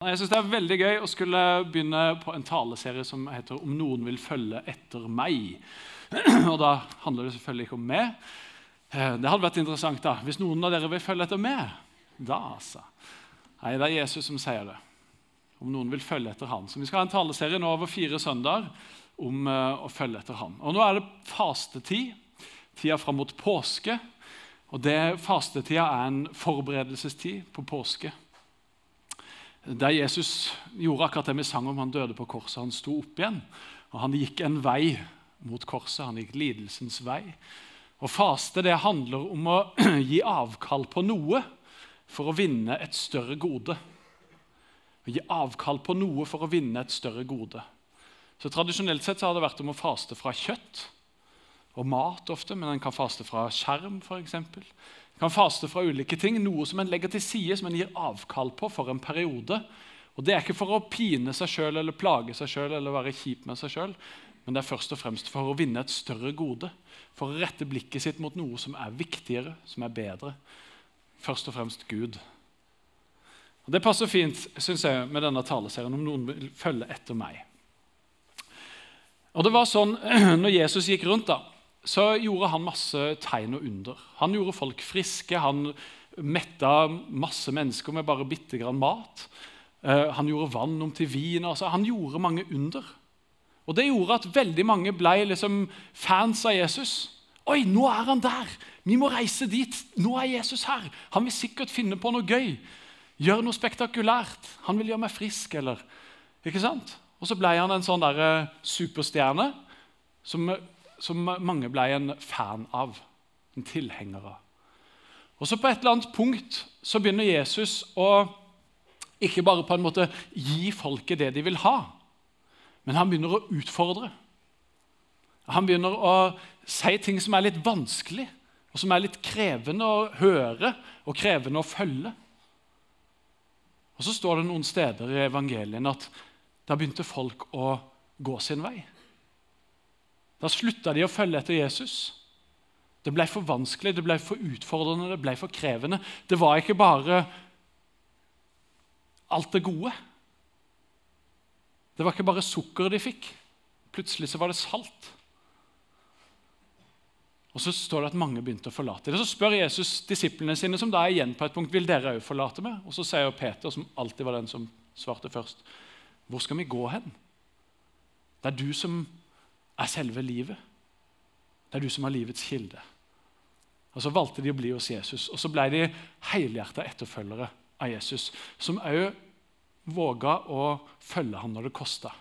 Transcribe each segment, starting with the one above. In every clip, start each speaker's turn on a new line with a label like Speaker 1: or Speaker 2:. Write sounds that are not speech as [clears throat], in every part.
Speaker 1: Jeg synes Det er veldig gøy å skulle begynne på en taleserie som heter 'Om noen vil følge etter meg'. [clears throat] Og Da handler det selvfølgelig ikke om meg. Eh, det hadde vært interessant da, hvis noen av dere vil følge etter meg. Da, altså. Nei, det er Jesus som sier det. Om noen vil følge etter han. Så Vi skal ha en taleserie nå over fire søndager om uh, å følge etter han. Og Nå er det fastetid, tida fram mot påske. Og det Fastetida er en forberedelsestid på påske der Jesus gjorde akkurat det vi sang om han døde på korset. Han sto opp igjen, og han gikk en vei mot korset. Han gikk lidelsens vei. Å Faste det handler om å [clears throat] gi avkall på noe for å vinne et større gode. Å gi avkall på noe for å vinne et større gode. Så Tradisjonelt sett så har det vært om å faste fra kjøtt og mat ofte, men en kan faste fra skjerm f.eks kan faste fra ulike ting, noe som en legger til side, som en gir avkall på for en periode. Og Det er ikke for å pine seg sjøl eller plage seg sjøl eller være kjip med seg sjøl, men det er først og fremst for å vinne et større gode. For å rette blikket sitt mot noe som er viktigere, som er bedre. Først og fremst Gud. Og Det passer fint synes jeg, med denne taleserien om noen vil følge etter meg. Og det var sånn, [clears throat] når Jesus gikk rundt, da, så gjorde han masse tegn og under. Han gjorde folk friske. Han metta masse mennesker med bare bitte grann mat. Eh, han gjorde vann om til vin. Altså, han gjorde mange under. Og Det gjorde at veldig mange ble liksom fans av Jesus. Oi, nå er han der! Vi må reise dit. Nå er Jesus her. Han vil sikkert finne på noe gøy. Gjøre noe spektakulært. Han vil gjøre meg frisk, eller Ikke sant? Og så ble han en sånn der, uh, superstjerne som som mange ble en fan av, en tilhenger av. Og så På et eller annet punkt så begynner Jesus å ikke bare på en måte gi folket det de vil ha, men han begynner å utfordre. Han begynner å si ting som er litt vanskelig, og som er litt krevende å høre og krevende å følge. Og Så står det noen steder i evangeliene at da begynte folk å gå sin vei. Da slutta de å følge etter Jesus. Det ble for vanskelig, det ble for utfordrende, det ble for krevende. Det var ikke bare alt det gode. Det var ikke bare sukker de fikk. Plutselig så var det salt. Og Så står det at mange begynte å forlate det. Så spør Jesus disiplene sine, som da er igjen på et punkt, vil dere òg forlate meg. Og Så sier Peter, som alltid var den som svarte først, hvor skal vi gå hen? Det er du som er selve livet. Det er du som har livets kilde. Og Så valgte de å bli hos Jesus, og så ble de helhjerta etterfølgere av Jesus, som òg våga å følge ham når det kosta.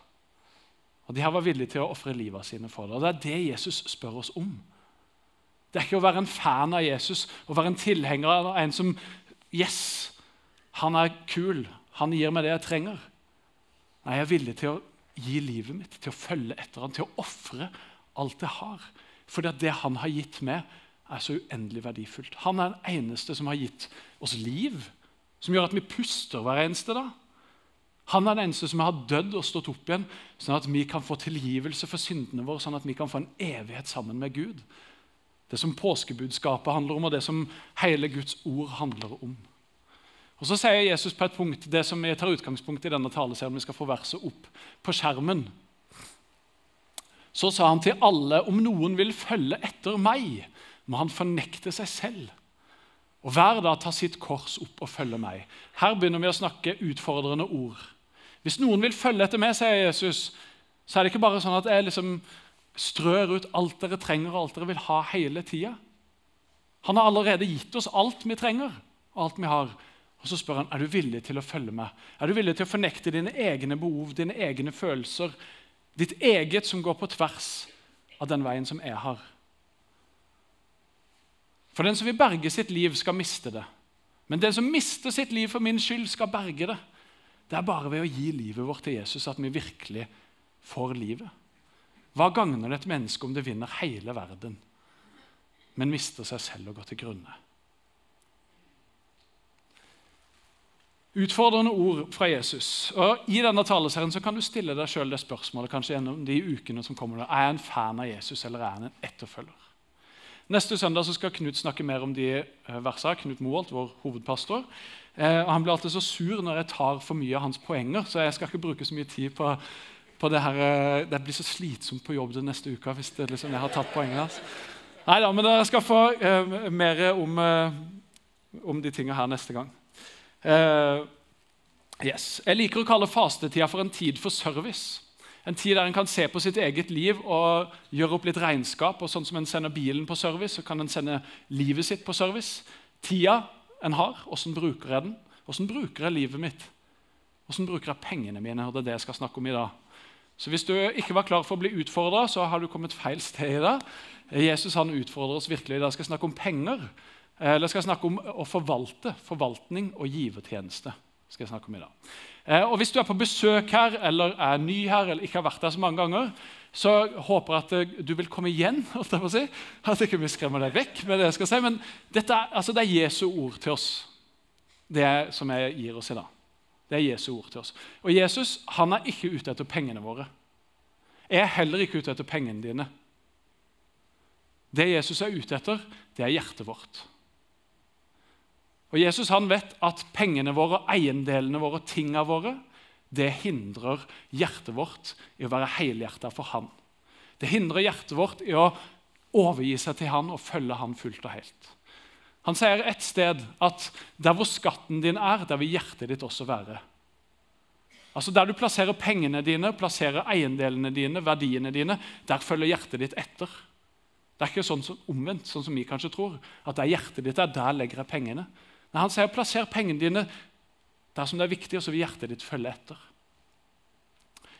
Speaker 1: Og De her var villige til å ofre livet sine for det. Og Det er det Jesus spør oss om. Det er ikke å være en fan av Jesus å være en tilhenger av en som Yes, han er kul. Han gir meg det jeg trenger. Nei, jeg er villig til å gi livet mitt, til å følge etter ham, til å ofre alt jeg har. Fordi at det han har gitt meg, er så uendelig verdifullt. Han er den eneste som har gitt oss liv, som gjør at vi puster hver eneste dag. Han er den eneste som har dødd og stått opp igjen, sånn at vi kan få tilgivelse for syndene våre, sånn at vi kan få en evighet sammen med Gud. Det som påskebudskapet handler om, og det som hele Guds ord handler om. Og Så sier Jesus på et punkt det som vi tar utgangspunkt i denne taleserien. Vi skal få verset opp på skjermen. Så sa han til alle om noen vil følge etter meg, må han fornekte seg selv. Og hver dag ta sitt kors opp og følge meg. Her begynner vi å snakke utfordrende ord. Hvis noen vil følge etter meg, sier Jesus, så er det ikke bare sånn at jeg liksom strør ut alt dere trenger og alt dere vil ha hele tida. Han har allerede gitt oss alt vi trenger, og alt vi har. Og Så spør han er du villig til å følge meg. Er du villig til å fornekte dine egne behov, dine egne følelser, ditt eget som går på tvers av den veien som jeg har? For den som vil berge sitt liv, skal miste det. Men den som mister sitt liv for min skyld, skal berge det. Det er bare ved å gi livet vårt til Jesus at vi virkelig får livet. Hva gagner det et menneske om det vinner hele verden, men mister seg selv og går til grunne? Utfordrende ord fra Jesus. Og I denne taleserien så kan du stille deg selv det spørsmålet kanskje gjennom de ukene som kommer. Er jeg en fan av Jesus, eller er jeg en etterfølger? Neste søndag så skal Knut snakke mer om de eh, versene. Knut Moholt, vår hovedpastor. Eh, og Han blir alltid så sur når jeg tar for mye av hans poenger, så jeg skal ikke bruke så mye tid på, på det her. Eh, det blir så slitsomt på jobb den neste uka hvis det, liksom, jeg har tatt poengene hans. Nei da, men dere skal få eh, mer om, eh, om de tingene her neste gang. Eh, yes. Jeg liker å kalle fastetida for en tid for service. En tid der en kan se på sitt eget liv og gjøre opp litt regnskap. og sånn som En sender bilen på service, så kan en sende livet sitt på service. Tida en har, åssen bruker jeg den? Åssen bruker jeg livet mitt? Åssen bruker jeg pengene mine? og Det er det jeg skal snakke om i dag. Så Hvis du ikke var klar for å bli utfordra, så har du kommet feil sted i dag. Jesus han utfordrer oss virkelig. i dag. Jeg skal snakke om penger. Eller skal jeg snakke om å forvalte. Forvaltning og givertjeneste. skal jeg snakke om i dag. Eh, og Hvis du er på besøk her, eller er ny her, eller ikke har vært her så mange ganger, så håper jeg at eh, du vil komme igjen. [laughs] Si. At ikke vil skremme deg vekk med det jeg skal si. Men dette er, altså det er Jesu ord til oss, det som jeg gir oss i dag. Det er Jesu ord til oss. Og Jesus han er ikke ute etter pengene våre. Jeg er heller ikke ute etter pengene dine. Det Jesus er ute etter, det er hjertet vårt. Og Jesus han vet at pengene våre, eiendelene våre, tingene våre, det hindrer hjertet vårt i å være helhjerta for Han. Det hindrer hjertet vårt i å overgi seg til Han og følge Han fullt og helt. Han sier et sted at der hvor skatten din er, der vil hjertet ditt også være. Altså Der du plasserer pengene dine, plasserer eiendelene dine, verdiene dine, der følger hjertet ditt etter. Det er ikke sånn som omvendt, sånn som vi kanskje tror. At der hjertet ditt er, der legger jeg pengene. Men han sier plasser pengene dine der som det er viktig, og så vil hjertet ditt følge etter.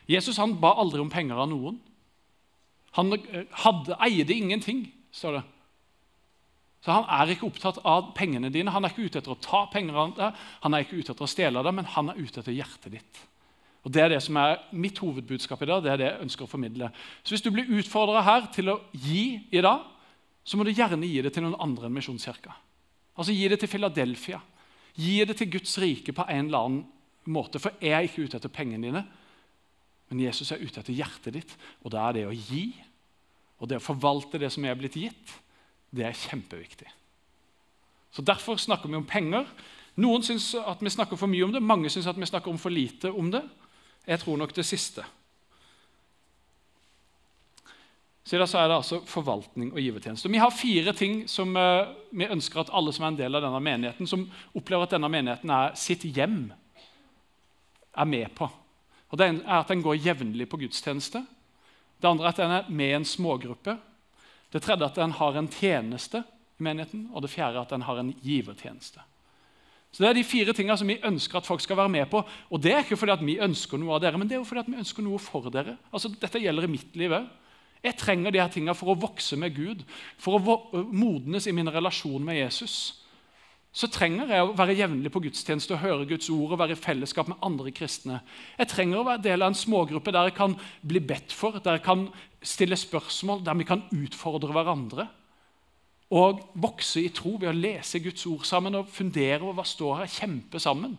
Speaker 1: Jesus han ba aldri om penger av noen. Han eh, hadde, eide ingenting, står det. Så Han er ikke opptatt av pengene dine. Han er ikke ute etter å ta penger av deg, han er ikke ute etter å stjele deg, men han er ute etter hjertet ditt. Og Det er det som er mitt hovedbudskap i dag. det er det jeg ønsker å formidle. Så Hvis du blir utfordra her til å gi i dag, så må du gjerne gi det til noen andre enn Misjonskirka. Altså Gi det til Philadelphia. Gi det til Guds rike på en eller annen måte. For jeg er ikke ute etter pengene dine, men Jesus er ute etter hjertet ditt. Og da er det å gi og det å forvalte det som er blitt gitt, det er kjempeviktig. Så Derfor snakker vi om penger. Noen syns at vi snakker for mye om det, mange syns at vi snakker om for lite om det. Jeg tror nok det siste. Så er det altså forvaltning og givertjeneste. Vi har fire ting som uh, vi ønsker at alle som er en del av denne menigheten, som opplever at denne menigheten er sitt hjem, er med på. Og Det er at den går jevnlig på gudstjeneste. Det andre er at den er med i en smågruppe. Det tredje er at den har en tjeneste i menigheten. Og det fjerde er at den har en givertjeneste. Så Det er de fire tingene som vi ønsker at folk skal være med på. Og Det er ikke fordi at vi ønsker noe av dere, men det er jo fordi at vi ønsker noe for dere. Altså, Dette gjelder i mitt liv òg. Jeg trenger de her tingene for å vokse med Gud, for å modnes i min relasjon med Jesus. Så trenger jeg å være jevnlig på gudstjeneste og høre Guds ord og være i fellesskap med andre kristne. Jeg trenger å være del av en smågruppe der jeg kan bli bedt for, der jeg kan stille spørsmål, der vi kan utfordre hverandre. Og vokse i tro ved å lese Guds ord sammen og fundere over hva står her, kjempe sammen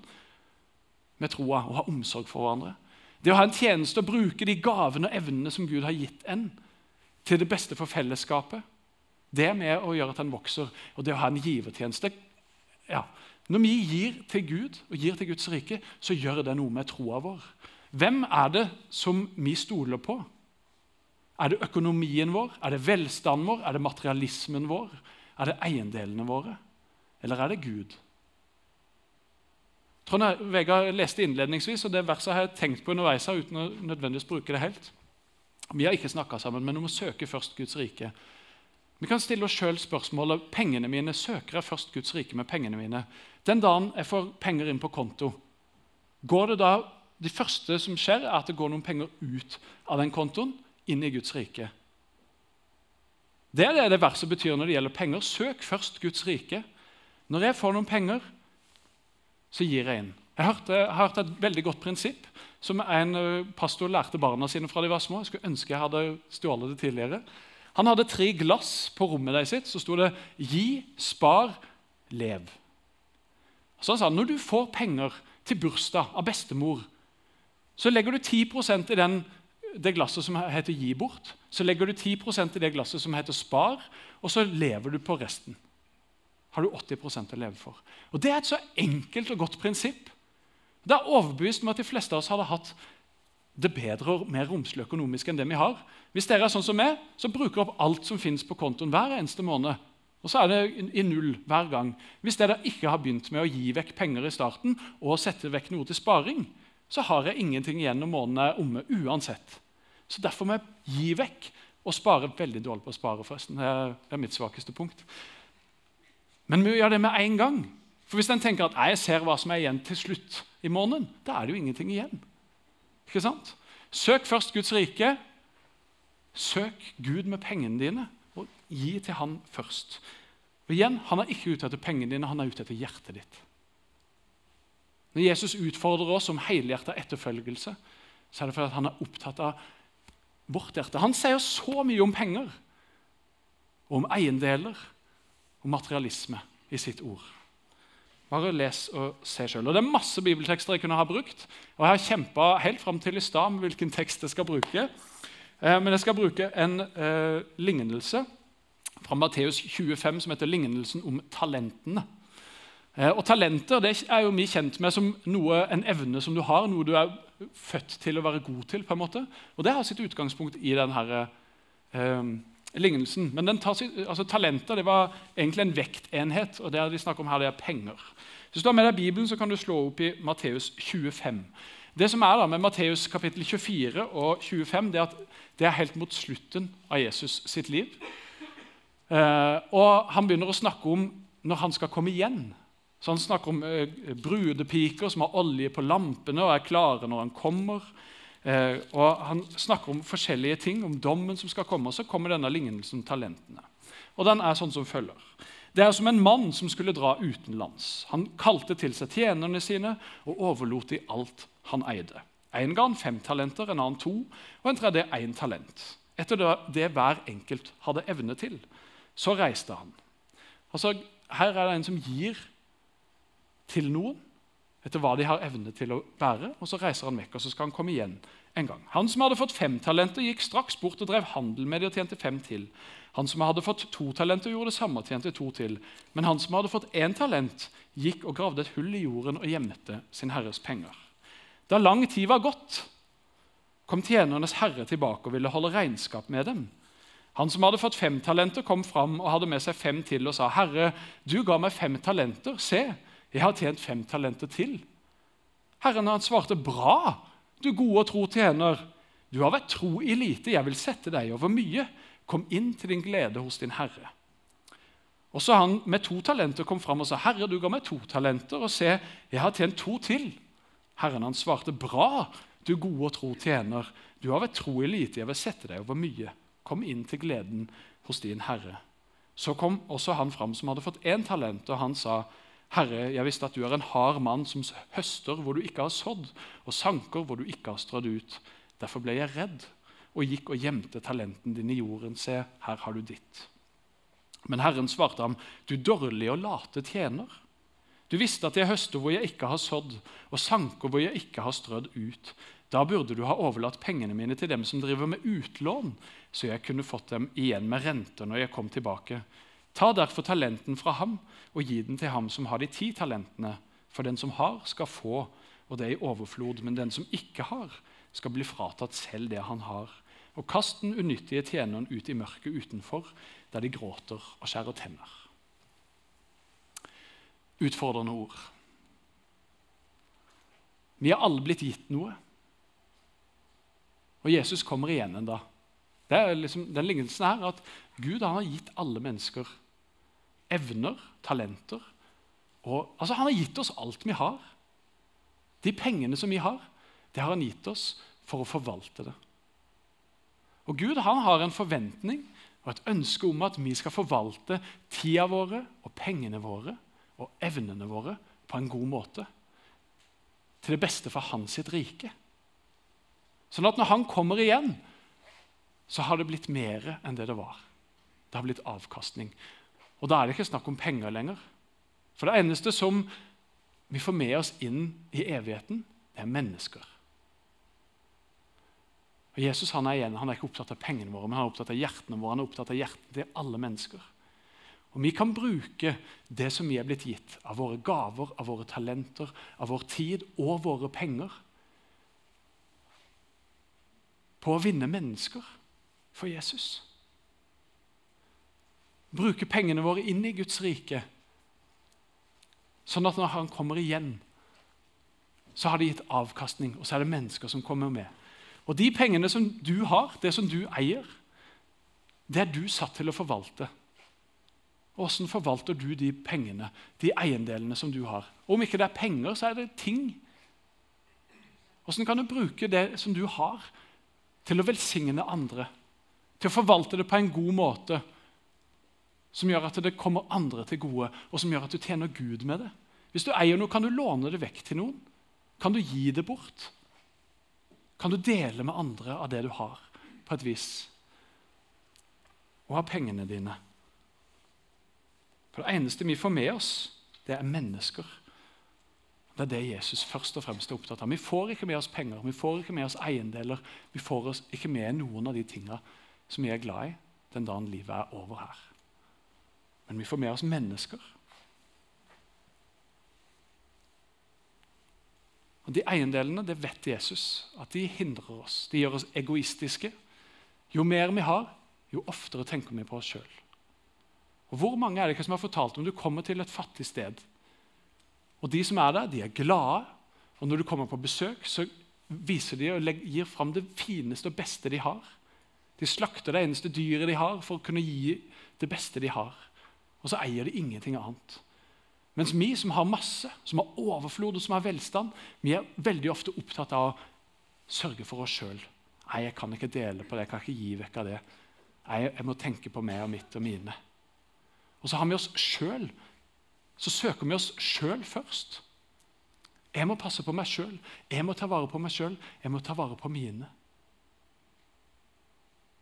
Speaker 1: med troa og ha omsorg for hverandre. Det å ha en tjeneste og bruke de gavene og evnene som Gud har gitt en, til det beste for fellesskapet, det er med å gjøre at en vokser. Og det å ha en givertjeneste ja, Når vi gir til Gud og gir til Guds rike, så gjør det noe med troa vår. Hvem er det som vi stoler på? Er det økonomien vår? Er det velstanden vår? Er det materialismen vår? Er det eiendelene våre? Eller er det Gud? Trond Vegard leste innledningsvis, og det verset har jeg tenkt på underveis uten å nødvendigvis bruke det helt. Vi har ikke snakka sammen, men om å søke først Guds rike. Vi kan stille oss sjøl spørsmålet pengene mine, søker jeg først Guds rike med pengene mine. Den dagen jeg får penger inn på konto, går det da Det første som skjer, er at det går noen penger ut av den kontoen inn i Guds rike. Det er det det verset betyr når det gjelder penger. Søk først Guds rike. Når jeg får noen penger, så gir jeg inn. Jeg har hørt et veldig godt prinsipp som en eh, pastor lærte barna sine fra de var små. Jeg skulle ønske jeg hadde stjålet det tidligere. Han hadde tre glass på rommet sitt. Så sto det 'Gi, spar, lev'. Så han sa når du får penger til bursdag av bestemor, så legger du 10% i den det glasset som heter 'gi bort'. Så legger du 10% i det glasset som heter 'spar', og så lever du på resten. har du 80% å leve for. Og Det er et så enkelt og godt prinsipp. Det er overbevist om at de fleste av oss hadde hatt det bedre og mer romslig økonomisk enn det vi har. Hvis dere er sånn som meg, så bruker dere opp alt som finnes på kontoen hver eneste måned. Og så er det i null hver gang. Hvis dere ikke har begynt med å gi vekk penger i starten og sette vekk noe til sparing, så har jeg ingenting igjen når måneden er omme uansett. Så Derfor må jeg gi vekk og spare veldig dårlig på å spare. forresten. Det er mitt svakeste punkt. Men vi gjør det med en gang. For Hvis en tenker at jeg ser hva som er igjen til slutt i måneden, da er det jo ingenting igjen. Ikke sant? Søk først Guds rike. Søk Gud med pengene dine, og gi til Han først. Og igjen, Han er ikke ute etter pengene dine, han er ute etter hjertet ditt. Når Jesus utfordrer oss om helhjertet etterfølgelse, så er det fordi han er opptatt av vårt hjerte. Han sier så mye om penger, om eiendeler, om materialisme i sitt ord. Bare les og se sjøl. Det er masse bibeltekster jeg kunne ha brukt. Og jeg har kjempa helt fram til i stad med hvilken tekst jeg skal bruke. Eh, men jeg skal bruke en eh, lignelse fra Matteus 25 som heter 'Lignelsen om talentene'. Eh, og Talenter det er jo vi kjent med som noe, en evne som du har, noe du er født til å være god til. på en måte. Og Det har sitt utgangspunkt i denne eh, lignelsen. Men sitt, altså, talenter det var egentlig en vektenhet, og det de snakker om her, det er penger. Hvis du har med deg Bibelen, så kan du slå opp i Matteus 25. Det som er da med Matteus kapittel 24 og 25, det er at det er helt mot slutten av Jesus sitt liv. Eh, og Han begynner å snakke om når han skal komme igjen. Så Han snakker om eh, brudepiker som har olje på lampene og er klare når han kommer. Eh, og Han snakker om forskjellige ting, om dommen som skal komme. Og så kommer denne lignelsen om talentene. Og Den er sånn som følger. Det er som en mann som skulle dra utenlands. Han kalte til seg tjenerne sine og overlot de alt han eide. En ga han fem talenter, en annen to, og en tredje én talent. Etter det hver enkelt hadde evne til. Så reiste han. Altså, Her er det en som gir til noen etter hva de har evne til å bære. Og så reiser han vekk, og så skal han komme igjen en gang. Han som hadde fått fem talenter, gikk straks bort og drev handel med de og tjente fem til. Han som hadde fått to talenter, gjorde det samme og tjente to til. Men han som hadde fått én talent, gikk og gravde et hull i jorden og gjemte sin herres penger. Da lang tid var gått, kom tjenernes herre tilbake og ville holde regnskap med dem. Han som hadde fått fem talenter, kom fram og hadde med seg fem til og sa, 'Herre, du ga meg fem talenter. Se, 'Jeg har tjent fem talenter til.' Herren han svarte, 'Bra, du gode og tro tjener. Du har vært tro i lite, jeg vil sette deg over mye. Kom inn til din glede hos din herre.' Og så han med to talenter kom fram og sa, 'Herre, du ga meg to talenter, og se, jeg har tjent to til.' Herren han svarte, 'Bra, du gode og tro tjener. Du har vært tro i lite, jeg vil sette deg over mye. Kom inn til gleden hos din herre.' Så kom også han fram som hadde fått én talent, og han sa, 'Herre, jeg visste at du er en hard mann som høster hvor du ikke har sådd, og sanker hvor du ikke har strødd ut.' Derfor ble jeg redd og gikk og gjemte talenten din i jorden. Se, her har du ditt. Men Herren svarte ham, 'Du dårlige og late tjener.' Du visste at jeg høster hvor jeg ikke har sådd, og sanker hvor jeg ikke har strødd ut. Da burde du ha overlatt pengene mine til dem som driver med utlån, så jeg kunne fått dem igjen med renter når jeg kom tilbake. Ta derfor talenten fra ham og gi den til ham som har de ti talentene. For den som har, skal få, og det er i overflod. Men den som ikke har, skal bli fratatt selv det han har. Og kast den unyttige tjeneren ut i mørket utenfor, der de gråter og skjærer tenner. Utfordrende ord. Vi har alle blitt gitt noe. Og Jesus kommer igjen en dag. Det er liksom den lignelsen her, at Gud har gitt alle mennesker evner, talenter. Og, altså, han har gitt oss alt vi har. De pengene som vi har, det har han gitt oss for å forvalte det. Og Gud han har en forventning og et ønske om at vi skal forvalte tida våre og pengene våre og evnene våre på en god måte. Til det beste for hans sitt rike. Sånn at når han kommer igjen, så har det blitt mer enn det det var. Det har blitt avkastning. Og da er det ikke snakk om penger lenger. For det eneste som vi får med oss inn i evigheten, det er mennesker. Og Jesus han er igjen, han er ikke opptatt av pengene våre, men han er opptatt av hjertene våre. Han er opptatt av hjertene til alle mennesker. Og vi kan bruke det som vi er blitt gitt, av våre gaver, av våre talenter, av vår tid og våre penger, på å vinne mennesker for Jesus. Bruke pengene våre inn i Guds rike, sånn at når Han kommer igjen, så har det gitt avkastning, og så er det mennesker som kommer med. Og de pengene som du har, det som du eier, det er du satt til å forvalte. Hvordan forvalter du de pengene, de eiendelene som du har? Om ikke det er penger, så er det ting. Hvordan kan du bruke det som du har, til å velsigne andre? Til å forvalte det på en god måte som gjør at det kommer andre til gode, og som gjør at du tjener Gud med det? Hvis du eier noe, kan du låne det vekk til noen. Kan du gi det bort? Kan du dele med andre av det du har, på et vis? Og ha pengene dine. For Det eneste vi får med oss, det er mennesker. Det er det Jesus først og fremst er opptatt av. Vi får ikke med oss penger, vi får ikke med oss eiendeler. Vi får oss ikke med noen av de tingene som vi er glad i den dagen livet er over her. Men vi får med oss mennesker. Og De eiendelene det vet Jesus at de hindrer oss. De gjør oss egoistiske. Jo mer vi har, jo oftere tenker vi på oss sjøl. Hvor mange er det ikke som har fortalt om du kommer til et fattig sted? Og De som er der, de er glade. Og når du kommer på besøk, så viser de og gir fram det fineste og beste de har. De slakter det eneste dyret de har, for å kunne gi det beste de har. Og så eier de ingenting annet. Mens vi som har masse, som har overflod og som har velstand, vi er veldig ofte opptatt av å sørge for oss sjøl. Nei, jeg kan ikke dele på det, jeg kan ikke gi vekk av det. Nei, jeg må tenke på meg og mitt og mine. Og så har vi oss sjøl. Så søker vi oss sjøl først. Jeg må passe på meg sjøl. Jeg må ta vare på meg sjøl. Jeg må ta vare på mine.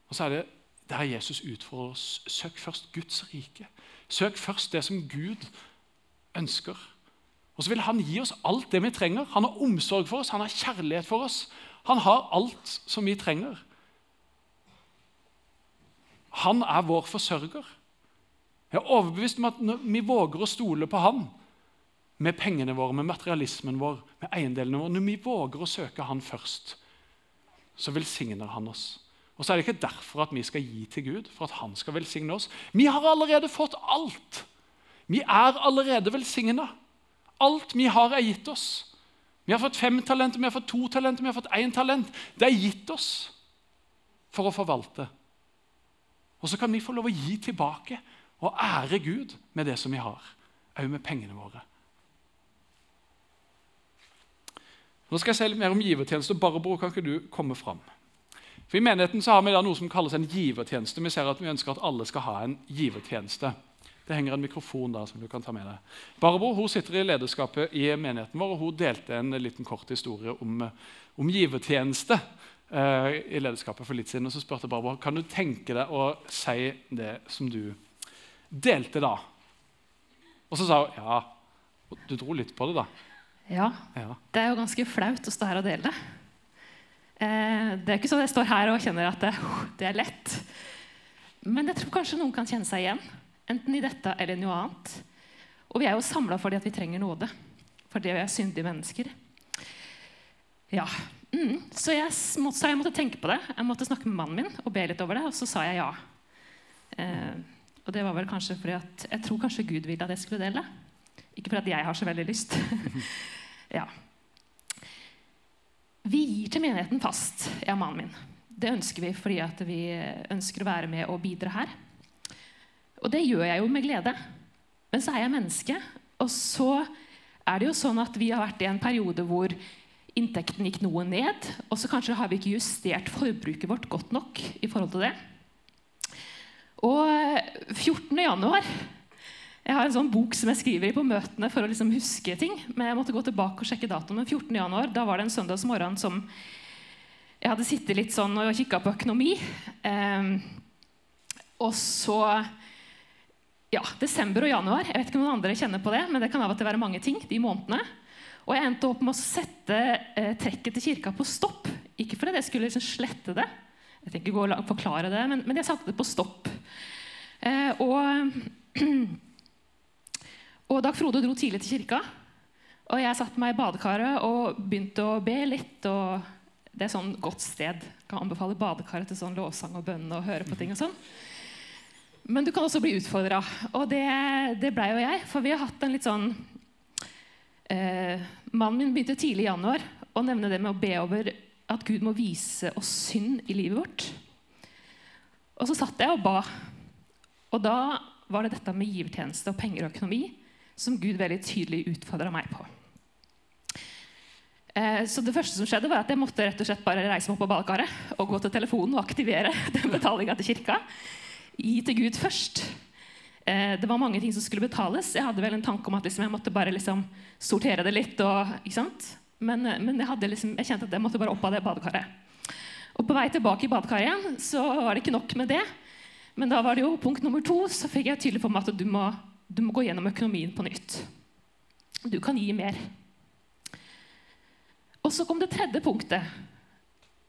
Speaker 1: Og så er det der Jesus utfordrer oss. Søk først Guds rike. Søk først det som Gud ønsker. Og så vil Han gi oss alt det vi trenger. Han har omsorg for oss, han har kjærlighet for oss. Han har alt som vi trenger. Han er vår forsørger. Jeg er overbevist om at når vi våger å stole på Han med pengene våre, med materialismen vår, med eiendelene våre Når vi våger å søke Han først, så velsigner Han oss. Og så er det ikke derfor at vi skal gi til Gud, for at Han skal velsigne oss. Vi har allerede fått alt. Vi er allerede velsigna. Alt vi har, er gitt oss. Vi har fått fem talenter, vi har fått to talenter, vi har fått én talent. Det er gitt oss for å forvalte. Og så kan vi få lov å gi tilbake og ære Gud med det som vi har, òg med pengene våre. Nå skal jeg si litt mer om givertjeneste. Barbro, kan ikke du komme fram? For I menigheten så har vi da noe som kalles en givertjeneste. Vi ser at vi ønsker at alle skal ha en givertjeneste. Det henger en mikrofon der som du kan ta med deg. Barbro hun sitter i lederskapet i menigheten vår, og hun delte en liten kort historie om, om givertjeneste eh, i lederskapet for litt siden. Og så spurte Barbro kan du tenke deg å si det som du delte da. Og så sa hun ja. Du dro litt på det, da.
Speaker 2: Ja. ja. Det er jo ganske flaut å stå her og dele. Eh, det er ikke sånn at jeg står her og kjenner at det, det, er lett. Men jeg tror kanskje noen kan kjenne seg igjen. Enten i dette eller noe annet. Og vi er jo samla fordi at vi trenger nåde. Fordi vi er syndige mennesker. Ja. Mm. Så, jeg måtte, så jeg måtte tenke på det. Jeg måtte snakke med mannen min og be litt over det, og så sa jeg ja. Eh, og det var vel kanskje fordi at jeg tror kanskje Gud ville at jeg skulle dele. Ikke fordi jeg har så veldig lyst. [laughs] ja. Vi gir til menigheten fast, jeg og mannen min. Det ønsker vi fordi vi ønsker å være med og bidra her. Og det gjør jeg jo med glede. Men så er jeg menneske. Og så er det jo sånn at vi har vært i en periode hvor inntekten gikk noe ned. Og så kanskje har vi ikke justert forbruket vårt godt nok i forhold til det. Og 14. Eh, januar Jeg har en sånn bok som jeg skriver i på møtene for å liksom huske ting. Men jeg måtte gå tilbake og sjekke datoen. Men 14. januar, da var det en søndagsmorgen som jeg hadde sittet litt sånn og kikka på økonomi. Eh, og så Ja, desember og januar. Jeg vet ikke om noen andre kjenner på det, men det kan av og til være mange ting de månedene. Og jeg endte opp med å sette eh, trekket til kirka på stopp. Ikke fordi jeg skulle liksom slette det, jeg tenker ikke gå og forklare det, men, men jeg satte det på stopp. Eh, og [clears throat] Og Dag Frode dro tidlig til kirka. Og jeg satte meg i badekaret og begynte å be litt. og Det er sånn godt sted. Kan anbefale badekaret til sånn lovsang og bønn og høre på ting. og sånn. Men du kan også bli utfordra. Og det, det blei jo jeg. For vi har hatt en litt sånn eh, Mannen min begynte tidlig i januar å nevne det med å be over at Gud må vise oss synd i livet vårt. Og så satt jeg og ba. Og da var det dette med givertjeneste og penger og økonomi som Gud veldig tydelig utfordra meg på. Eh, så det første som skjedde var at Jeg måtte rett og slett bare reise meg opp på badekaret og gå til telefonen og aktivere [laughs] den betalinga til kirka. Gi til Gud først. Eh, det var mange ting som skulle betales. Jeg hadde vel en tanke om at liksom jeg måtte bare liksom sortere det litt. Og, men, eh, men jeg, liksom, jeg, kjente at jeg måtte bare opp av det badekaret. Og På vei tilbake i badekaret igjen så var det ikke nok med det. Men da var det jo punkt nummer to, så fikk jeg tydelig for meg at du må, du må gå gjennom økonomien på nytt. Du kan gi mer. Og så kom det tredje punktet,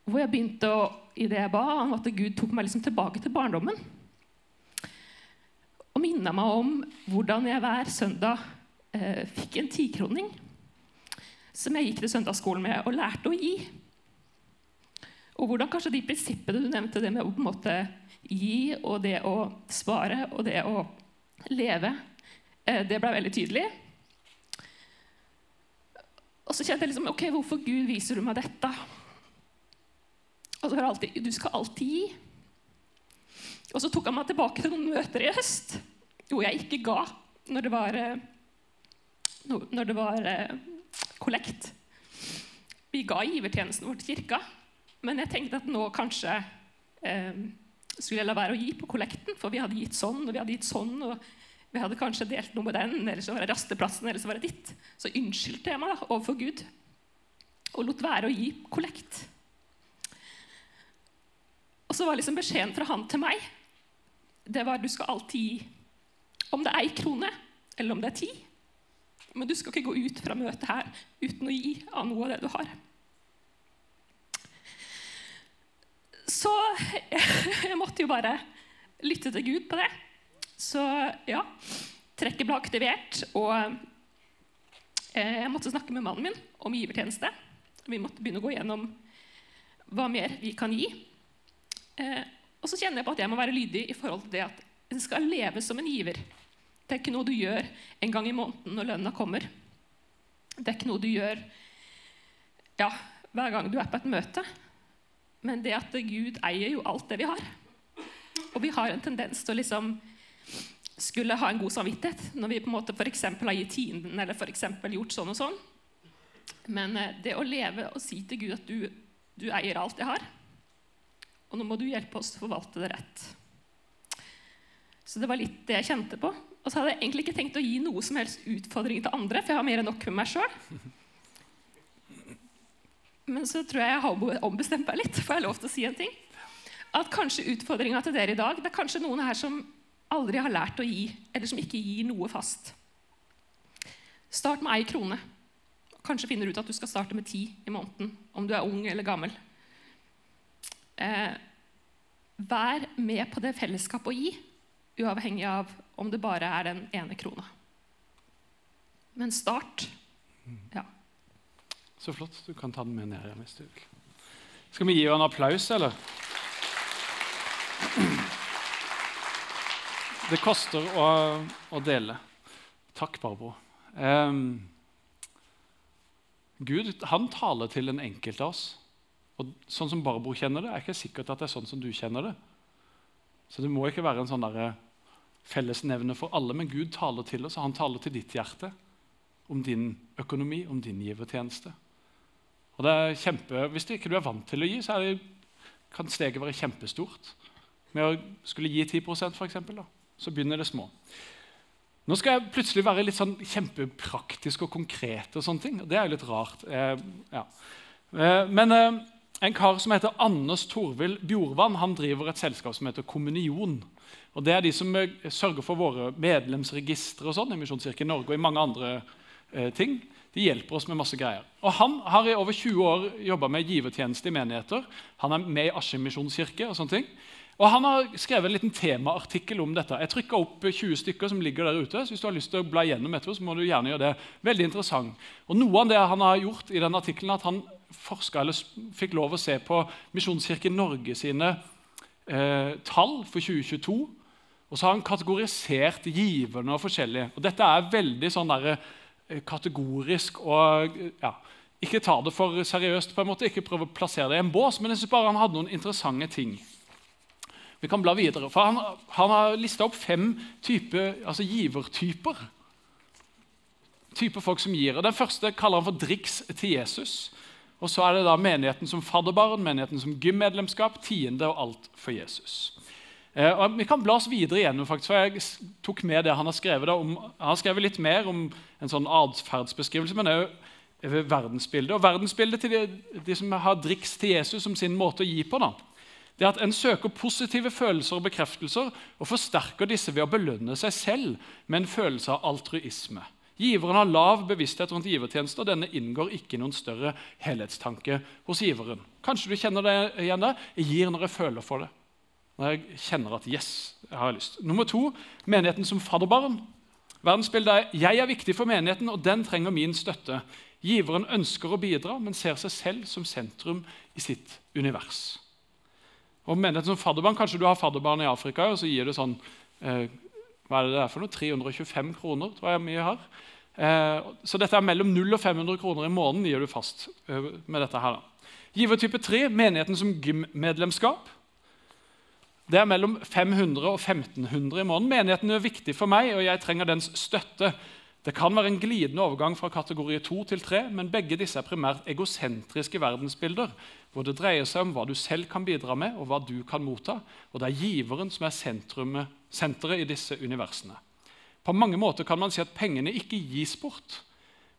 Speaker 2: hvor jeg begynte å, i det jeg ba, at Gud tok meg liksom tilbake til barndommen. Og minna meg om hvordan jeg hver søndag eh, fikk en tikroning som jeg gikk til søndagsskolen med og lærte å gi. Og hvordan kanskje de prinsippene du nevnte, det med å på en måte gi og det å spare og det å leve, det ble veldig tydelig. Og så kjente jeg liksom Ok, hvorfor Gud viser du meg dette? Og så hører jeg alltid Du skal alltid gi. Og så tok han meg tilbake til noen møter i høst hvor jeg ikke ga når det var, eh, når det var eh, kollekt. Vi ga givertjenesten vår til kirka, men jeg tenkte at nå kanskje eh, skulle jeg la være å gi på kollekten, for vi hadde gitt sånn og vi hadde gitt sånn. og vi hadde kanskje delt noe med den, eller så var det rasteplassen, eller så var det ditt. Så unnskyldte jeg meg overfor Gud og lot være å gi kollekt. Og så var liksom beskjeden fra han til meg det var du skal alltid gi. Om det er ei krone, eller om det er ti. Men du skal ikke gå ut fra møtet her uten å gi av noe av det du har. Så [laughs] jeg måtte jo bare lytte til Gud på det. Så ja, trekket ble aktivert, og eh, jeg måtte snakke med mannen min om givertjeneste. Vi måtte begynne å gå gjennom hva mer vi kan gi. Eh, og så kjenner jeg på at jeg må være lydig i forhold til det at en skal leve som en giver. Det er ikke noe du gjør en gang i måneden når lønna kommer. Det er ikke noe du gjør ja, hver gang du er på et møte. Men det at Gud eier jo alt det vi har. Og vi har en tendens til å liksom skulle ha en god samvittighet når vi på en måte for har gitt tienden eller for gjort sånn og sånn. Men eh, det å leve og si til Gud at du, du eier alt jeg har, og nå må du hjelpe oss til å forvalte det rett. Så det var litt det jeg kjente på. Og så hadde jeg egentlig ikke tenkt å gi noe som helst utfordring til andre, for jeg har mer enn nok med meg sjøl. Men så tror jeg jeg har ombestemt meg litt. Får jeg lov til å si en ting? At kanskje utfordringa til dere i dag Det er kanskje noen her som aldri har lært å gi, eller som ikke gir noe fast. Start med ei krone. Kanskje finner du ut at du skal starte med ti i måneden om du er ung eller gammel. Eh, vær med på det fellesskapet å gi, uavhengig av om det bare er den ene krona. Men start. Ja.
Speaker 1: Så flott. Du kan ta den med ned igjen du vil. Skal vi gi henne en applaus, eller? [clears throat] Det koster å, å dele. Takk, Barbro. Um, Gud han taler til den enkelte av oss. Og Sånn som Barbro kjenner det, er ikke sikkert at det er sånn som du kjenner det. Så det må ikke være en sånn fellesnevne for alle, men Gud taler til oss, og han taler til ditt hjerte om din økonomi, om din givertjeneste. Og det er kjempe, Hvis du ikke er vant til å gi, så det, kan steget være kjempestort. Med å skulle gi 10% for eksempel, da så begynner det små. Nå skal jeg plutselig være litt sånn kjempepraktisk og konkret. og sånne ting. Det er jo litt rart. Eh, ja. eh, men eh, en kar som heter Anders Torvild Bjorvann, han driver et selskap som heter Kommunion. Og Det er de som eh, sørger for våre medlemsregistre og sånn, i Misjonskirken Norge og i mange andre eh, ting. De hjelper oss med masse greier. Og Han har i over 20 år jobba med givertjeneste i menigheter. Han er med i Askim misjonskirke. og sånne ting. Og Han har skrevet en liten temaartikkel om dette. Jeg trykka opp 20 stykker som ligger der ute. så hvis du har lyst til å bla gjennom etterpå, så må du gjerne gjøre det. Veldig interessant. Og Noe av det han har gjort i den artikkelen, at han forska eller fikk lov å se på Misjonskirken Norge sine eh, tall for 2022. Og så har han kategorisert giverne og forskjellige. Og Dette er veldig sånn der, eh, kategorisk og ja, Ikke ta det for seriøst, på en måte, ikke prøve å plassere det i en bås, men jeg synes bare han hadde noen interessante ting. Vi kan bla videre, for Han, han har lista opp fem type, altså givertyper. Type folk som gir. Og Den første kaller han for driks til Jesus. Og så er det da menigheten som fadderbarn, menigheten som gymmedlemskap, tiende og alt for Jesus. Eh, og vi kan bla oss videre igjennom, faktisk, for jeg tok med det Han har skrevet Da, om, han har skrevet litt mer om en sånn atferdsbeskrivelse, men òg verdensbildet. Og verdensbildet til de, de, som har driks til Jesus som sin måte å gi på, da, det er at en søker positive følelser og bekreftelser og forsterker disse ved å belønne seg selv med en følelse av altruisme. Giveren har lav bevissthet rundt givertjenester, og denne inngår ikke i noen større helhetstanke hos giveren. Kanskje du kjenner det igjen der? Jeg gir når jeg føler for det. Når jeg kjenner at yes, jeg har lyst. Nummer to menigheten som fadderbarn. Verdensbildet er jeg er viktig for menigheten, og den trenger min støtte. Giveren ønsker å bidra, men ser seg selv som sentrum i sitt univers. Og menigheten som fadderbarn, Kanskje du har fadderbarn i Afrika, og så gir du sånn eh, hva er det der for noe? 325 kroner, tror jeg mye har. Eh, så dette er mellom 0 og 500 kroner i måneden gir du fast eh, med dette her. Giver type 3, menigheten som gymmedlemskap. Det er mellom 500 og 1500 i måneden. Menigheten er viktig for meg, og jeg trenger dens støtte. Det kan være en glidende overgang fra kategori 2 til 3, men begge disse er primært egosentriske verdensbilder, hvor det dreier seg om hva du selv kan bidra med, og hva du kan motta. Og det er giveren som er senteret i disse universene. På mange måter kan man si at pengene ikke gis bort,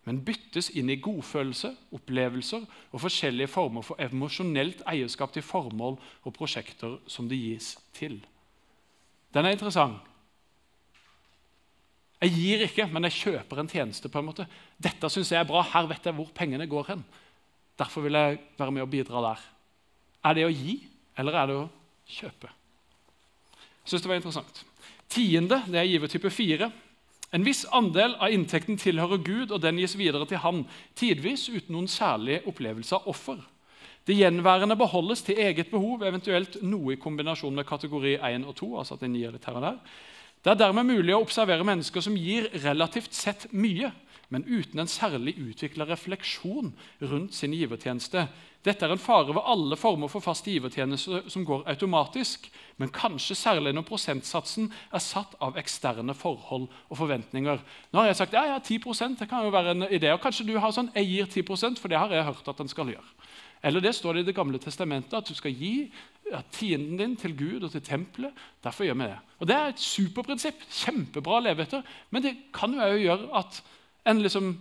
Speaker 1: men byttes inn i godfølelse, opplevelser og forskjellige former for emosjonelt eierskap til formål og prosjekter som det gis til. Den er interessant. Jeg gir ikke, men jeg kjøper en tjeneste. på en måte. Dette syns jeg er bra. Her vet jeg hvor pengene går hen. Derfor vil jeg være med og bidra der. Er det å gi, eller er det å kjøpe? Jeg synes det var interessant. Tiende det er givertype fire. En viss andel av inntekten tilhører Gud, og den gis videre til Han, tidvis uten noen særlig opplevelse av offer. Det gjenværende beholdes til eget behov, eventuelt noe i kombinasjon med kategori 1 og 2. altså at den gir litt her og der. Det er dermed mulig å observere mennesker som gir relativt sett mye, men uten en særlig utvikla refleksjon rundt sin givertjeneste. Dette er en fare ved alle former for fast givertjeneste som går automatisk, men kanskje særlig når prosentsatsen er satt av eksterne forhold og forventninger. Nå har jeg sagt ja, ja, 10 det kan jo være en idé. og Kanskje du har sånn jeg gir 10% for det har jeg hørt at en skal gjøre. Eller det står det i Det gamle testamentet at du skal gi tienden din til Gud og til tempelet. Derfor gjør vi det. Og Det er et superprinsipp. Kjempebra å leve etter. Men det kan jo gjøre at en liksom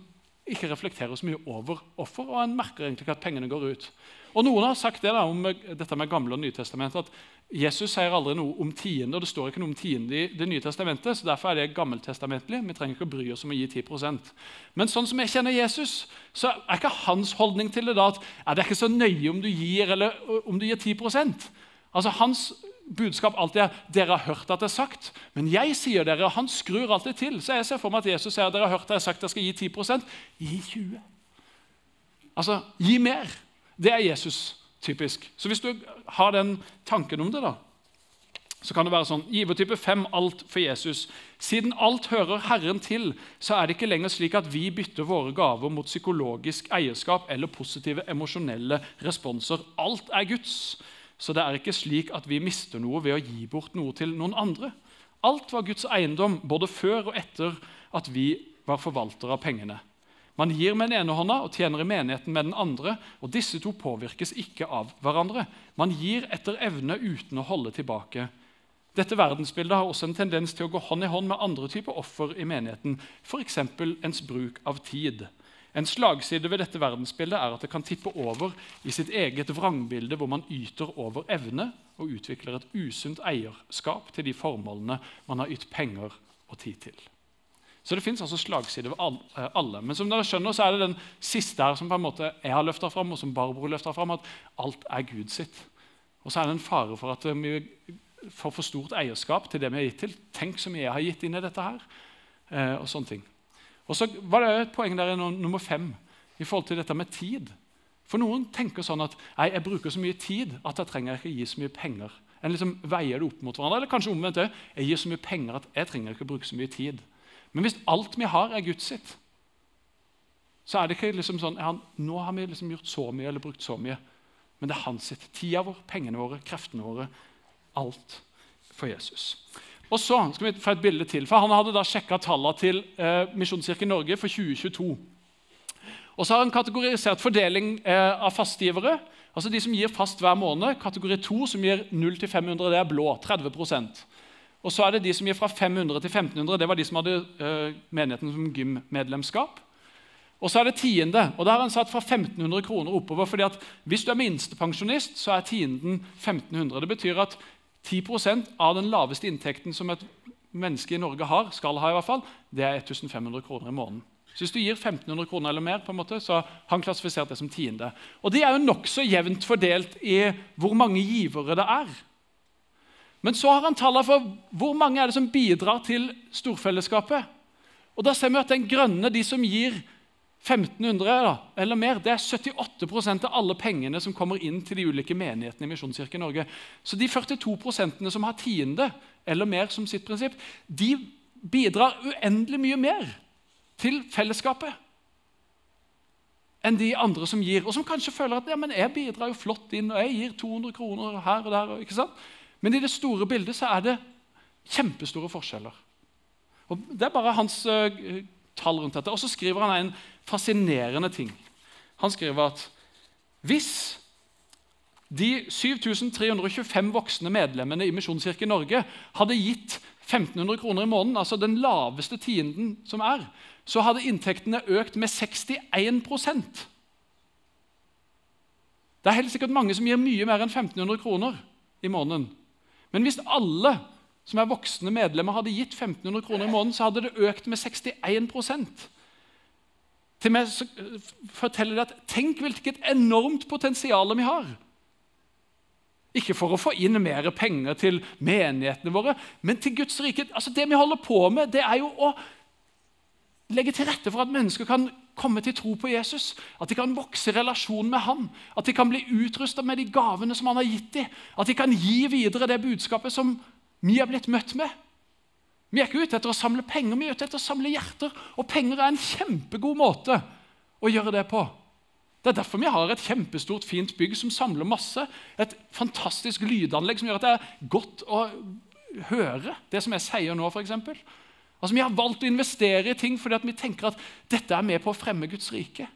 Speaker 1: ikke reflekterer så mye over offer, og en merker egentlig ikke at pengene går ut. Og Noen har sagt det da, om dette med Gamle og Nytestamentet, at Jesus sier aldri noe om tiende, og det står ikke noe om tiende i Det nye testamentet, så derfor er det gammeltestamentlig. Vi trenger ikke å bry oss om å gi 10% Men sånn som jeg kjenner Jesus, så er ikke hans holdning til det da at er det ikke så nøye om du gir eller om du gir 10% Altså Hans budskap alltid er 'dere har hørt at det er sagt', men jeg sier dere. Han skrur alltid til. Så jeg ser for meg at Jesus sier 'dere har hørt at jeg har sagt jeg skal gi 10 Gi 20 Altså, gi mer. Det er Jesus typisk. Så hvis du har den tanken om det, da, så kan det være sånn Givertype 5 alt for Jesus. Siden alt hører Herren til, så er det ikke lenger slik at vi bytter våre gaver mot psykologisk eierskap eller positive emosjonelle responser. Alt er Guds. Så det er ikke slik at vi mister noe ved å gi bort noe til noen andre. Alt var Guds eiendom, både før og etter at vi var forvaltere av pengene. Man gir med den ene hånda og tjener i menigheten med den andre, og disse to påvirkes ikke av hverandre. Man gir etter evne uten å holde tilbake. Dette verdensbildet har også en tendens til å gå hånd i hånd med andre typer offer i menigheten, f.eks. ens bruk av tid. En slagside ved dette verdensbildet er at det kan tippe over i sitt eget vrangbilde, hvor man yter over evne og utvikler et usunt eierskap til de formålene man har ytt penger og tid til. Så det fins altså slagsider ved eh, alle. Men som dere skjønner, så er det den siste her som på en måte jeg har løfta fram, og som Barbro løfta fram, at alt er Gud sitt. Og så er det en fare for at vi får for stort eierskap til det vi har gitt til. Tenk så mye jeg har gitt inn i dette her. Eh, og sånne ting. Og så var det et poeng der i nummer fem i forhold til dette med tid. For noen tenker sånn at nei, jeg bruker så mye tid at jeg trenger ikke gi så mye penger. En liksom veier det opp mot hverandre. Eller kanskje omvendt òg. Jeg gir så mye penger at jeg trenger ikke bruke så mye tid. Men hvis alt vi har, er Guds sitt, så er det ikke liksom sånn ja, Nå har vi liksom gjort så mye eller brukt så mye. Men det er hans sitt. Tida vår, pengene våre, kreftene våre. Alt for Jesus. Og så skal vi få et bilde til, for Han hadde da sjekka tallene til eh, Misjonskirken Norge for 2022. Og så har han kategorisert fordeling eh, av fastgivere. Altså De som gir fast hver måned. Kategori 2, som gir 0 500, det er blå. 30 Og så er det de som gir fra 500 til 1500. Det var de som hadde uh, menigheten som gym-medlemskap. Og så er det tiende. og Da har han satt fra 1500 kroner oppover. fordi at Hvis du er minstepensjonist, så er tienden 1500. Det betyr at 10% av den laveste inntekten som et menneske i Norge har, skal ha i hvert fall, det er 1500 kroner i måneden. Så Hvis du gir 1500 kroner eller mer, på en måte, så har han klassifisert det som tiende. Og De er jo nokså jevnt fordelt i hvor mange givere det er. Men så har han tallene for hvor mange er det som bidrar til storfellesskapet. Og Da ser vi at den grønne, de som gir 1500 da, eller mer, det er 78% av alle pengene som kommer inn til de ulike menighetene i Misjonskirken Norge. Så de 42% som har tiende eller mer som sitt prinsipp, de bidrar uendelig mye mer til fellesskapet enn de andre som gir, og som kanskje føler at ja, men jeg bidrar jo flott inn, og jeg gir 200 kroner her og der. ikke sant? Men i det store bildet så er det kjempestore forskjeller. Og Det er bare hans uh, tall rundt dette. Og så skriver han en fascinerende ting. Han skriver at hvis de 7325 voksne medlemmene i Misjonskirken Norge hadde gitt 1500 kroner i måneden, altså den laveste tienden som er, så hadde inntektene økt med 61% Det er helt sikkert mange som gir mye mer enn 1500 kroner i måneden. Men hvis alle som er voksne medlemmer, hadde gitt 1500 kroner i måneden, så hadde det økt med 61% Til meg forteller det at Tenk hvilket enormt potensial vi har. Ikke for å få inn mer penger til menighetene våre, men til Guds rike. Altså Det vi holder på med, det er jo å legge til rette for at mennesker kan komme til tro på Jesus. At de kan vokse i relasjon med ham. At de kan bli utrusta med de gavene som han har gitt dem. At de kan gi videre det budskapet som vi har blitt møtt med. Vi er ikke ute etter å samle penger, vi er ute etter å samle hjerter. Og penger er en kjempegod måte å gjøre det på. Det er derfor vi har et kjempestort, fint bygg som samler masse. Et fantastisk lydanlegg som gjør at det er godt å høre det som jeg sier nå, f.eks. Altså, vi har valgt å investere i ting fordi vi tenker at dette er med på å fremme Guds rike.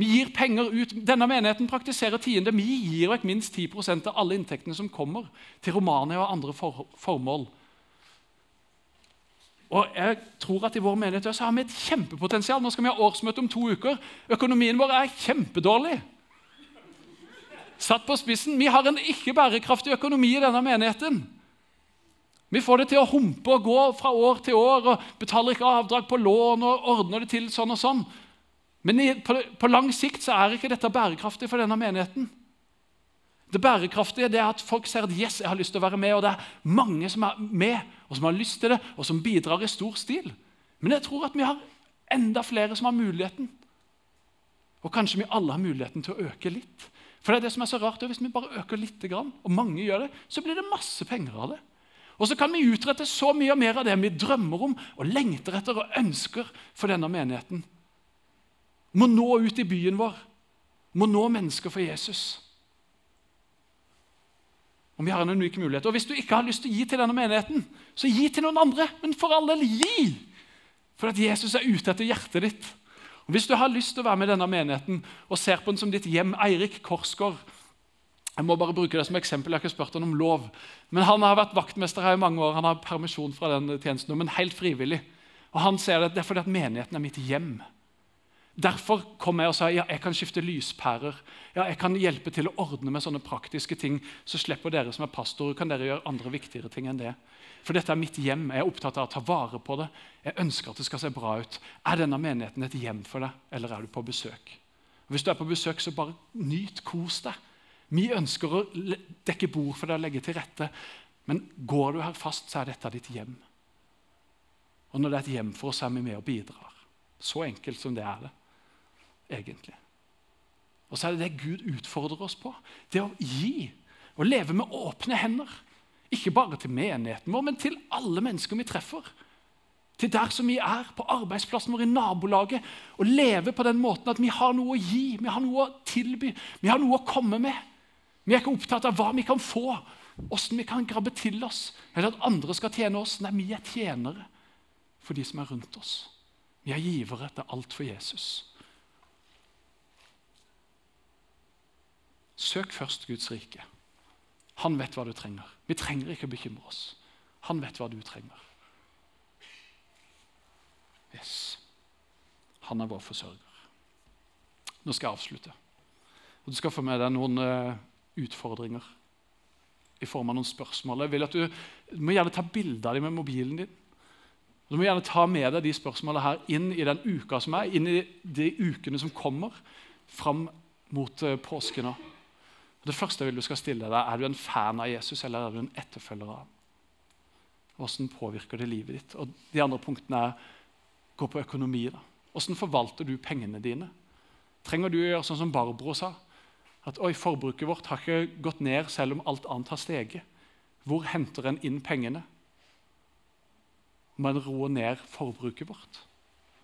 Speaker 1: Vi gir penger ut. Denne menigheten praktiserer tiende. Vi gir vekk minst 10% av alle inntektene som kommer, til Romania og andre for formål. Og jeg tror at I vår menighet så har vi et kjempepotensial. Nå skal vi ha årsmøte om to uker. Økonomien vår er kjempedårlig. Satt på spissen, Vi har en ikke bærekraftig økonomi i denne menigheten. Vi får det til å humpe og gå fra år til år og betaler ikke avdrag på lån og ordner det til sånn og sånn. Men på, lang sikt så er ikke dette bærekraftig for denne menigheten. Det bærekraftige det er at folk ser at yes, jeg har lyst til å være med, og det er mange som er med, og som har lyst til det, og som bidrar i stor stil. Men jeg tror at vi har enda flere som har muligheten. Og kanskje vi alle har muligheten til å øke litt. For det er det som er så rart, Hvis vi bare øker litt, og mange gjør det, så blir det masse penger av det. Og så kan vi utrette så mye mer av det vi drømmer om og lengter etter og ønsker for denne menigheten må nå ut i byen vår, må nå mennesker for Jesus. Om vi har en unik mulighet. Og Hvis du ikke har lyst til å gi til denne menigheten, så gi til noen andre. Men for all del, gi! For at Jesus er ute etter hjertet ditt. Og Hvis du har lyst til å være med denne menigheten og ser på den som ditt hjem, Eirik Korsgaard Jeg må bare bruke det som eksempel, jeg har ikke spurt han om lov. Men Han har vært vaktmester her i mange år, han har permisjon fra den tjenesten, men helt frivillig. Og Han ser det, det er fordi at menigheten er mitt hjem. Derfor kom jeg og sa ja, jeg kan skifte lyspærer. Ja, jeg kan hjelpe til å ordne med sånne praktiske ting. Så slipper dere som er pastorer, kan dere gjøre andre viktigere ting enn det. For dette er mitt hjem. Jeg er opptatt av å ta vare på det. Jeg ønsker at det skal se bra ut. Er denne menigheten et hjem for deg, eller er du på besøk? Og hvis du er på besøk, så bare nyt, kos deg. Vi ønsker å dekke bord for deg og legge til rette. Men går du her fast, så er dette ditt hjem. Og når det er et hjem for oss, er vi med og bidrar. Så enkelt som det er det, egentlig. Og så er det det Gud utfordrer oss på. Det å gi. Å leve med åpne hender. Ikke bare til menigheten vår, men til alle mennesker vi treffer. Til der som vi er, på arbeidsplassen vår, i nabolaget. Å leve på den måten at vi har noe å gi, vi har noe å tilby, vi har noe å komme med. Vi er ikke opptatt av hva vi kan få, åssen vi kan grabbe til oss, eller at andre skal tjene oss. Nei, vi er tjenere for de som er rundt oss. Vi er givere til alt for Jesus. Søk først Guds rike. Han vet hva du trenger. Vi trenger ikke å bekymre oss. Han vet hva du trenger. Yes. Han er vår forsørger. Nå skal jeg avslutte. Og Du skal få med deg noen uh, utfordringer i form av noen spørsmål. Jeg vil at du, du må gjerne ta bilde av dem med mobilen din. Du må gjerne ta med deg de spørsmålene her inn i den uka som er, inn i de ukene som kommer, fram mot uh, påsken. Det første jeg vil du skal stille deg, Er du en fan av Jesus eller er du en etterfølger av ham? Hvordan påvirker det livet ditt? Og De andre punktene er gå på økonomi. da. Hvordan forvalter du pengene dine? Trenger du å gjøre sånn som Barbro sa? At oi, forbruket vårt har ikke gått ned selv om alt annet har steget. Hvor henter en inn pengene? Man roer ned forbruket vårt?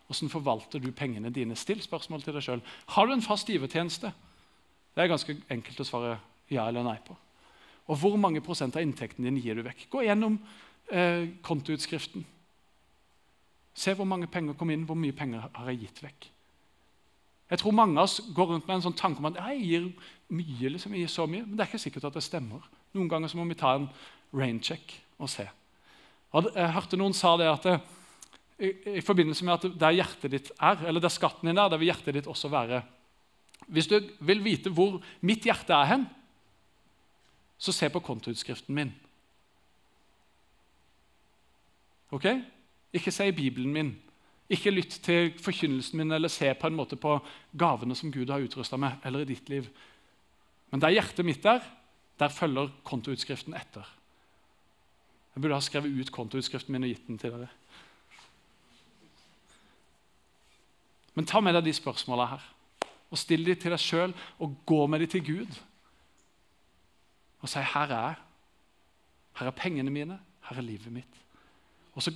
Speaker 1: Hvordan forvalter du pengene dine? Still spørsmål til deg sjøl. Har du en fast givertjeneste? Det er ganske enkelt å svare ja eller nei på. Og hvor mange prosent av inntekten din gir du vekk? Gå gjennom eh, kontoutskriften. Se hvor mange penger kom inn, hvor mye penger har jeg gitt vekk. Jeg tror mange av oss går rundt med en sånn tanke om at jeg gir mye, liksom, jeg gir så mye, men det er ikke sikkert at det stemmer. Noen ganger så må vi ta en raincheck og se. Jeg hørte noen sa det at i, i, forbindelse med at der hjertet ditt er, eller der skatten din er, der vil hjertet ditt også være hvis du vil vite hvor mitt hjerte er hen, så se på kontoutskriften min. Ok? Ikke se i Bibelen min. Ikke lytt til forkynnelsen min eller se på en måte på gavene som Gud har utrusta med, eller i ditt liv. Men der hjertet mitt er, der følger kontoutskriften etter. Jeg burde ha skrevet ut kontoutskriften min og gitt den til dere. Men ta med deg de spørsmåla her og Still dem til deg sjøl og gå med dem til Gud. Og si 'Her er jeg. Her er pengene mine. Her er livet mitt.' Og så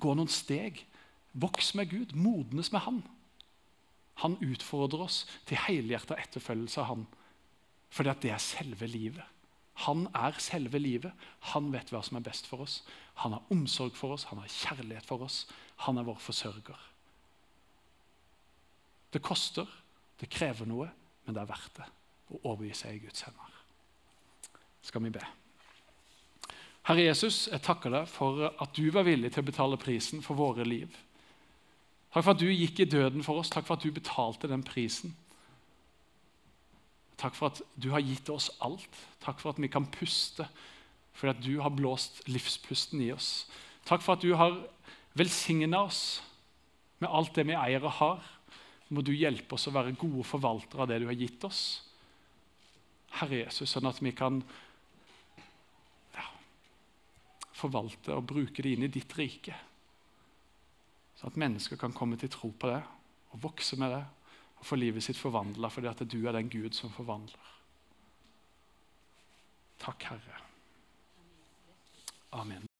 Speaker 1: gå noen steg. Voks med Gud. Modnes med Han. Han utfordrer oss til helhjerta etterfølgelse av Han. At det er selve livet. Han er selve livet. Han vet hva som er best for oss. Han har omsorg for oss, han har kjærlighet for oss. Han er vår forsørger. Det koster, det krever noe, men det er verdt det å overgi seg i Guds hender. Skal vi be. Herre Jesus, jeg takker deg for at du var villig til å betale prisen for våre liv. Takk for at du gikk i døden for oss. Takk for at du betalte den prisen. Takk for at du har gitt oss alt. Takk for at vi kan puste fordi at du har blåst livspusten i oss. Takk for at du har velsigna oss med alt det vi eier og har må du hjelpe oss å være gode forvaltere av det du har gitt oss. Herre Jesus, sånn at vi kan forvalte og bruke det inn i ditt rike. Sånn at mennesker kan komme til tro på det og vokse med det og få livet sitt forvandla fordi at du er den Gud som forvandler. Takk, Herre. Amen.